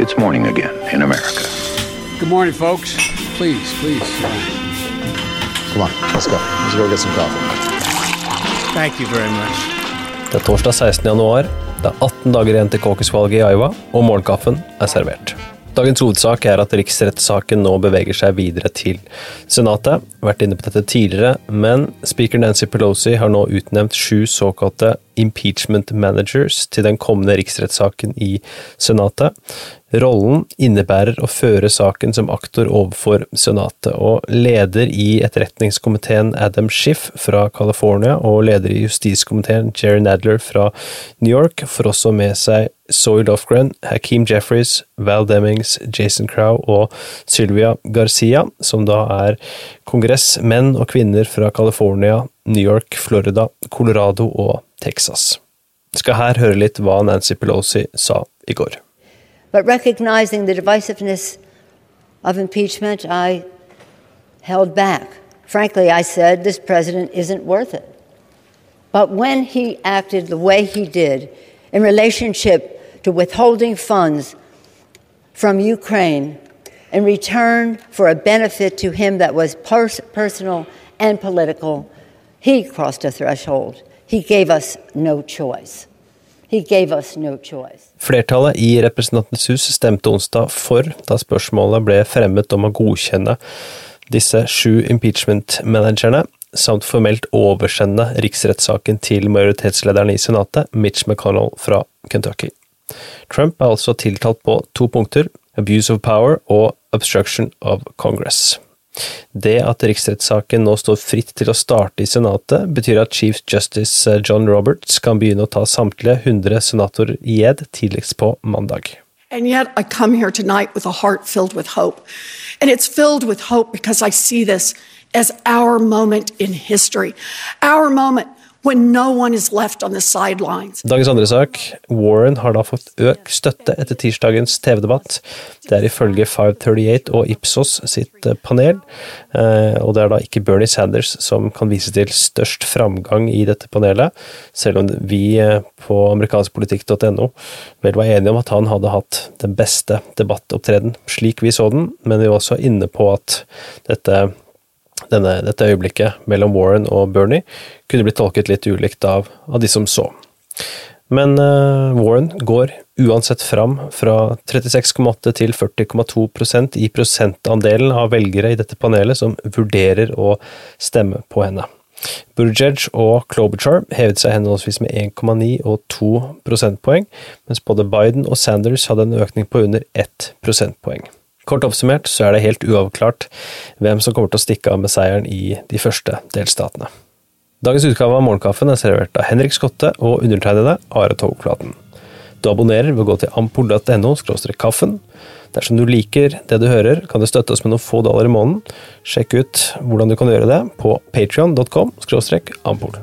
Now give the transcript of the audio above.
It's morning again in America. Good morning, folks. Please, please. Come on, let's go. Let's go get some coffee. Thank you very much. Det er torsdag 16. januar. Det er 18 dager igjen til caucusvalget i Iowa, og morgenkaffen er servert. Dagens hovedsak er at riksrettssaken nå beveger seg videre til Senatet. Vært inne på dette tidligere, men speaker Nancy Pelosi har nå utnevnt sju såkalte impeachment managers til den kommende riksrettssaken i Senatet. Rollen innebærer å føre saken som aktor overfor Senatet, og leder i etterretningskomiteen Adam Schiff fra California og leder i justiskomiteen Jerry Nadler fra New York får også med seg Zoe Lofgren, Hakeem Jeffries, Val Demings, Jason Crow og Sylvia Garcia, som da er kongressmenn og kvinner fra California, New York, Florida, Colorado og Texas. Vi skal her høre litt hva Nancy Pelosi sa i går. But recognizing the divisiveness of impeachment, I held back. Frankly, I said this president isn't worth it. But when he acted the way he did in relationship to withholding funds from Ukraine in return for a benefit to him that was pers- personal and political, he crossed a threshold. He gave us no choice. He gave us no choice. Flertallet i Representantenes hus stemte onsdag for da spørsmålet ble fremmet om å godkjenne disse sju impeachment-managerne, samt formelt oversende riksrettssaken til majoritetslederen i Senatet, Mitch McConnell fra Kentucky. Trump er altså tiltalt på to punkter, abuse of power og obstruction of Congress. Det at riksrettssaken nå står fritt til å starte i Senatet, betyr at Chief Justice John Roberts kan begynne å ta samtlige 100 senatorer i ed tidligst på mandag. And yet I come here tonight with a heart filled with hope. And it's filled with hope because I see this as our moment in history. Our moment no. Dagens andre sak. Warren har da fått økt støtte etter tirsdagens TV-debatt. Det er ifølge 538 og Ipsos sitt eh, panel, eh, og det er da ikke Bernie Sanders som kan vise til størst framgang i dette panelet, selv om vi eh, på amerikanskpolitikk.no vel var enige om at han hadde hatt den beste debattopptreden slik vi så den, men vi var også inne på at dette denne, dette øyeblikket mellom Warren og Bernie kunne blitt tolket litt ulikt av, av de som så. Men uh, Warren går uansett fram fra 36,8 til 40,2% i prosentandelen av velgere i dette panelet som vurderer å stemme på henne. Buttigieg og Klobuchar hevet seg henholdsvis med 1,9 og 2 prosentpoeng, mens både Biden og Sanders hadde en økning på under 1 prosentpoeng. Kort oppsummert så er det helt uavklart hvem som kommer til å stikke av med seieren i de første delstatene. Dagens utgave av Morgenkaffen er servert av Henrik Skotte og undertegnede Are Togflaten. Du abonnerer ved å gå til ampol.no kaffen. Dersom du liker det du hører, kan du støtte oss med noen få dollar i måneden. Sjekk ut hvordan du kan gjøre det på patrion.com ampol.